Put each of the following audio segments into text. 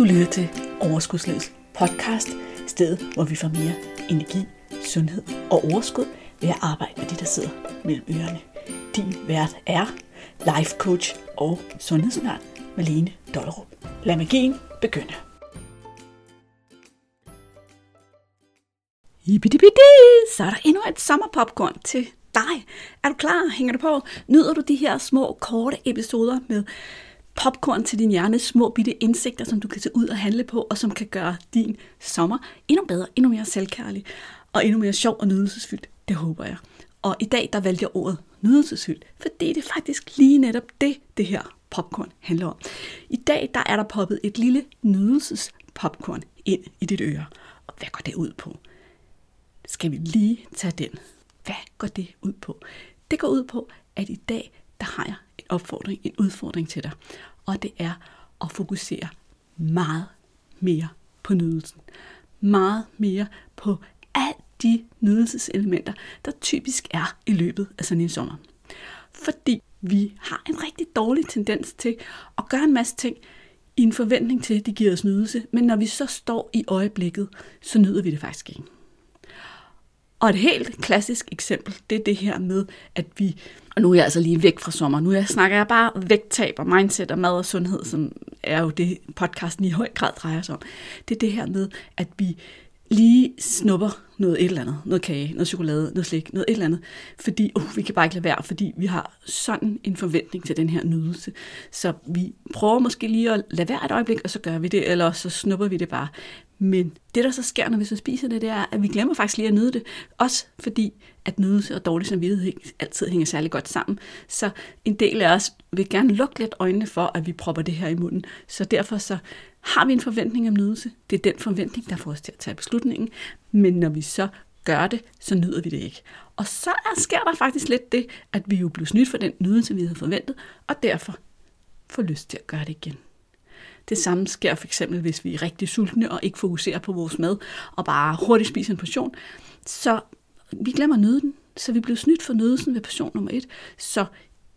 Du lytter til Overskudslivets podcast, stedet hvor vi får mere energi, sundhed og overskud ved at arbejde med det, der sidder mellem ørerne. Din vært er life coach og sundhedsundern Malene Dollerup. Lad magien begynde. Yippidibidi, så er der endnu et sommerpopcorn til dig. Er du klar? Hænger du på? Nyder du de her små, korte episoder med popcorn til din hjerne, små bitte indsigter, som du kan tage ud og handle på, og som kan gøre din sommer endnu bedre, endnu mere selvkærlig, og endnu mere sjov og nydelsesfyldt. Det håber jeg. Og i dag, der valgte jeg ordet nydelsesfyldt, fordi det er faktisk lige netop det, det her popcorn handler om. I dag, der er der poppet et lille nydelsespopcorn ind i dit øre. Og hvad går det ud på? Skal vi lige tage den? Hvad går det ud på? Det går ud på, at i dag, der har jeg en opfordring, en udfordring til dig. Og det er at fokusere meget mere på nydelsen. Meget mere på alle de nydelseselementer, der typisk er i løbet af sådan en sommer. Fordi vi har en rigtig dårlig tendens til at gøre en masse ting i en forventning til, at det giver os nydelse, men når vi så står i øjeblikket, så nyder vi det faktisk ikke. Og et helt klassisk eksempel, det er det her med, at vi, og nu er jeg altså lige væk fra sommer, nu snakker jeg bare vægttab og mindset og mad og sundhed, som er jo det podcasten i høj grad drejer sig om. Det er det her med, at vi lige snupper noget et eller andet, noget kage, noget chokolade, noget slik, noget et eller andet, fordi uh, vi kan bare ikke lade være, fordi vi har sådan en forventning til den her nydelse. Så vi prøver måske lige at lade være et øjeblik, og så gør vi det, eller så snupper vi det bare. Men det, der så sker, når vi så spiser det, det er, at vi glemmer faktisk lige at nyde det. Også fordi, at nydelse og dårlig samvittighed altid hænger særlig godt sammen. Så en del af os vil gerne lukke lidt øjnene for, at vi propper det her i munden. Så derfor så har vi en forventning om nydelse. Det er den forventning, der får os til at tage beslutningen. Men når vi så gør det, så nyder vi det ikke. Og så sker der faktisk lidt det, at vi jo bliver snydt for den nydelse, vi havde forventet, og derfor får lyst til at gøre det igen. Det samme sker for eksempel, hvis vi er rigtig sultne og ikke fokuserer på vores mad, og bare hurtigt spiser en portion. Så vi glemmer at nyde den, så vi bliver snydt for nydelsen ved portion nummer et. Så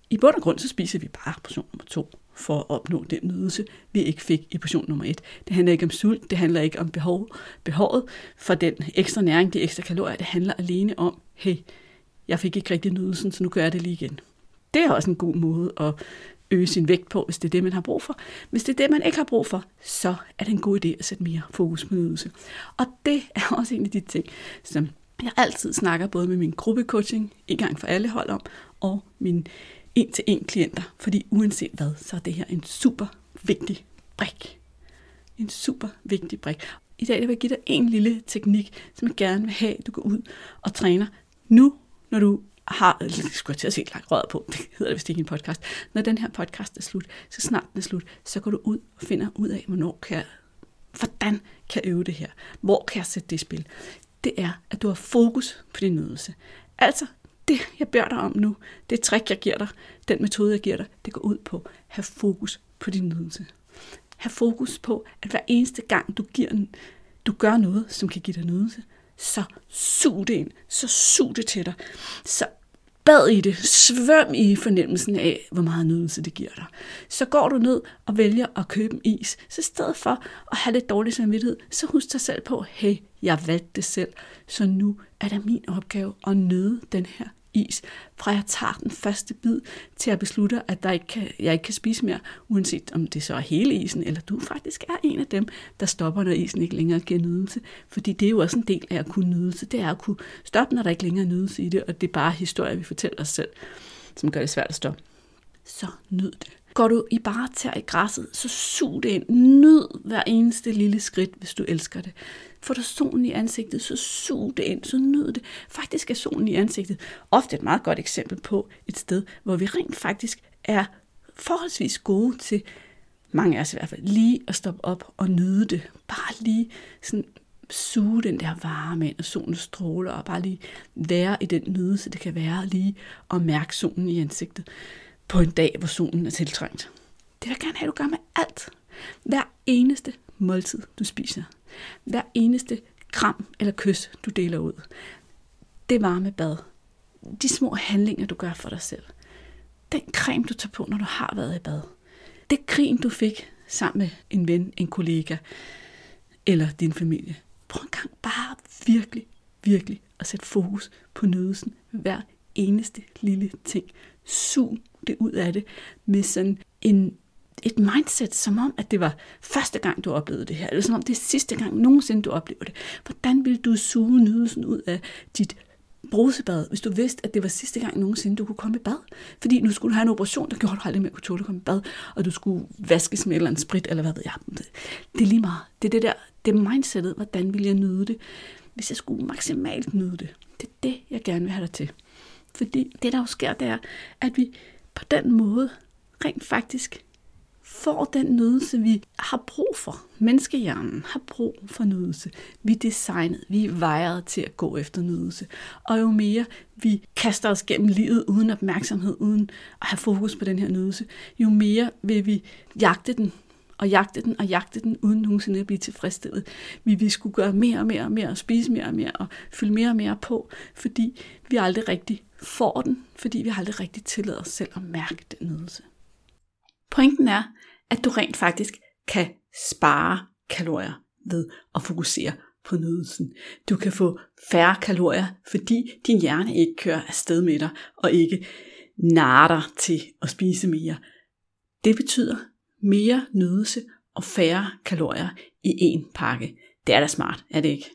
i bund og grund, så spiser vi bare portion nummer to for at opnå den nydelse, vi ikke fik i portion nummer et. Det handler ikke om sult, det handler ikke om behov, behovet for den ekstra næring, de ekstra kalorier. Det handler alene om, hey, jeg fik ikke rigtig nydelsen, så nu gør jeg det lige igen. Det er også en god måde at øge sin vægt på, hvis det er det, man har brug for. Hvis det er det, man ikke har brug for, så er det en god idé at sætte mere fokus på nydelse. Og det er også en af de ting, som jeg altid snakker både med min gruppecoaching, en gang for alle hold om, og min en-til-en klienter. Fordi uanset hvad, så er det her en super vigtig brik. En super vigtig brik. I dag vil jeg give dig en lille teknik, som jeg gerne vil have, at du går ud og træner nu, når du har, jeg skulle til at se lagt røret på, det hedder det vist ikke en podcast. Når den her podcast er slut, så snart den er slut, så går du ud og finder ud af, hvornår kan jeg, hvordan kan jeg øve det her? Hvor kan jeg sætte det i spil? Det er, at du har fokus på din nydelse. Altså, det jeg beder dig om nu, det trick jeg giver dig, den metode jeg giver dig, det går ud på at have fokus på din nydelse. Have fokus på, at hver eneste gang du, giver du gør noget, som kan give dig nydelse, så sug det ind, så sug det til dig, så bad i det, svøm i fornemmelsen af, hvor meget nydelse det giver dig. Så går du ned og vælger at købe en is, så i stedet for at have lidt dårlig samvittighed, så husk dig selv på, hey, jeg valgte det selv, så nu er det min opgave at nyde den her is, fra jeg tager den første bid, til at beslutte, at der ikke kan, jeg ikke kan spise mere, uanset om det så er hele isen, eller du faktisk er en af dem, der stopper, når isen ikke længere giver nydelse. Fordi det er jo også en del af at kunne nydelse. Det er at kunne stoppe, når der ikke længere er nydelse i det, og det er bare historier, vi fortæller os selv, som gør det svært at stoppe. Så nyd det. Går du i bare tær i græsset, så sug det ind. Nyd hver eneste lille skridt, hvis du elsker det. Få dig solen i ansigtet, så sug det ind, så nyd det. Faktisk er solen i ansigtet ofte et meget godt eksempel på et sted, hvor vi rent faktisk er forholdsvis gode til, mange af os i hvert fald, lige at stoppe op og nyde det. Bare lige sådan suge den der varme ind, og solen stråler, og bare lige være i den nydelse, det kan være lige at mærke solen i ansigtet på en dag, hvor solen er tiltrængt. Det vil jeg gerne have, du gør med alt. Hver eneste måltid, du spiser. Hver eneste kram eller kys, du deler ud. Det varme bad. De små handlinger, du gør for dig selv. Den creme, du tager på, når du har været i bad. Det grin, du fik, sammen med en ven, en kollega eller din familie. Prøv en gang bare virkelig, virkelig at sætte fokus på nydelsen hver eneste lille ting. Sug det ud af det med sådan en et mindset, som om, at det var første gang, du oplevede det her, eller som om det er sidste gang nogensinde, du oplever det. Hvordan vil du suge nydelsen ud af dit brusebad, hvis du vidste, at det var sidste gang nogensinde, du kunne komme i bad? Fordi nu skulle du have en operation, der gjorde du aldrig mere kunne tåle at komme i bad, og du skulle vaskes med et eller andet sprit, eller hvad ved jeg. Det er lige meget. Det er det der, det er mindsetet, hvordan vil jeg nyde det, hvis jeg skulle maksimalt nyde det. Det er det, jeg gerne vil have dig til. Fordi det, der jo sker, det er, at vi på den måde rent faktisk får den nydelse, vi har brug for. Menneskehjernen har brug for nydelse. Vi er designet, vi er vejret til at gå efter nydelse. Og jo mere vi kaster os gennem livet uden opmærksomhed, uden at have fokus på den her nydelse, jo mere vil vi jagte den, og jagte den og jagte den, uden nogensinde at blive tilfredsstillet. Vi vil skulle gøre mere og mere og mere, og spise mere og mere, og fylde mere og mere på, fordi vi aldrig rigtig får den, fordi vi aldrig rigtig tillader os selv at mærke den nydelse. Pointen er, at du rent faktisk kan spare kalorier ved at fokusere på nydelsen. Du kan få færre kalorier, fordi din hjerne ikke kører afsted med dig, og ikke narter til at spise mere. Det betyder mere nydelse og færre kalorier i én pakke. Det er da smart, er det ikke?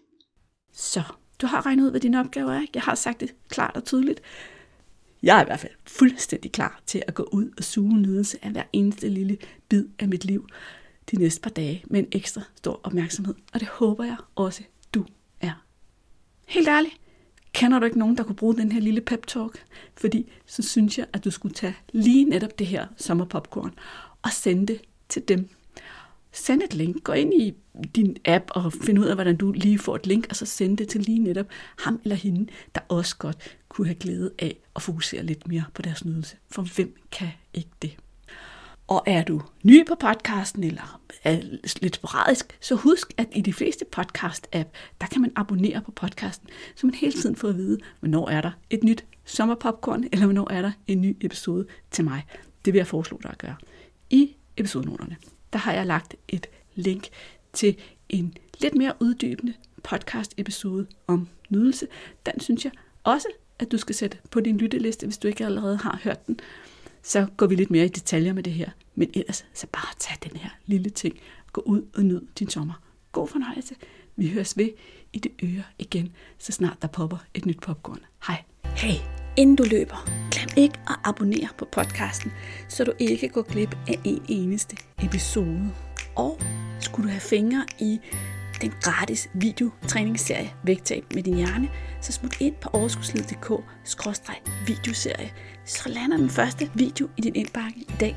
Så, du har regnet ud, hvad din opgave er. Jeg har sagt det klart og tydeligt. Jeg er i hvert fald fuldstændig klar til at gå ud og suge nydelse af hver eneste lille bid af mit liv de næste par dage med en ekstra stor opmærksomhed. Og det håber jeg også, du er. Helt ærligt, kender du ikke nogen, der kunne bruge den her lille pep talk? Fordi så synes jeg, at du skulle tage lige netop det her sommerpopcorn og sende det til dem. Send et link. Gå ind i din app og find ud af, hvordan du lige får et link, og så send det til lige netop ham eller hende, der også godt kunne have glæde af at fokusere lidt mere på deres nydelse. For hvem kan ikke det? Og er du ny på podcasten, eller er lidt sporadisk, så husk, at i de fleste podcast-app, der kan man abonnere på podcasten, så man hele tiden får at vide, hvornår er der et nyt sommerpopcorn, eller hvornår er der en ny episode til mig. Det vil jeg foreslå dig at gøre. I episodenoterne, der har jeg lagt et link til en lidt mere uddybende podcast-episode om nydelse. Den synes jeg også, at du skal sætte på din lytteliste, hvis du ikke allerede har hørt den. Så går vi lidt mere i detaljer med det her. Men ellers, så bare tag den her lille ting. Gå ud og nyd din sommer. God fornøjelse. Vi høres ved i det øre igen, så snart der popper et nyt popcorn. Hej. Hey, inden du løber, glem ikke at abonnere på podcasten, så du ikke går glip af en eneste episode. Og skulle du have fingre i den gratis videotræningsserie Vægtab med din hjerne, så smut ind på overskudslivet.dk videoserie, så lander den første video i din indbakke i dag.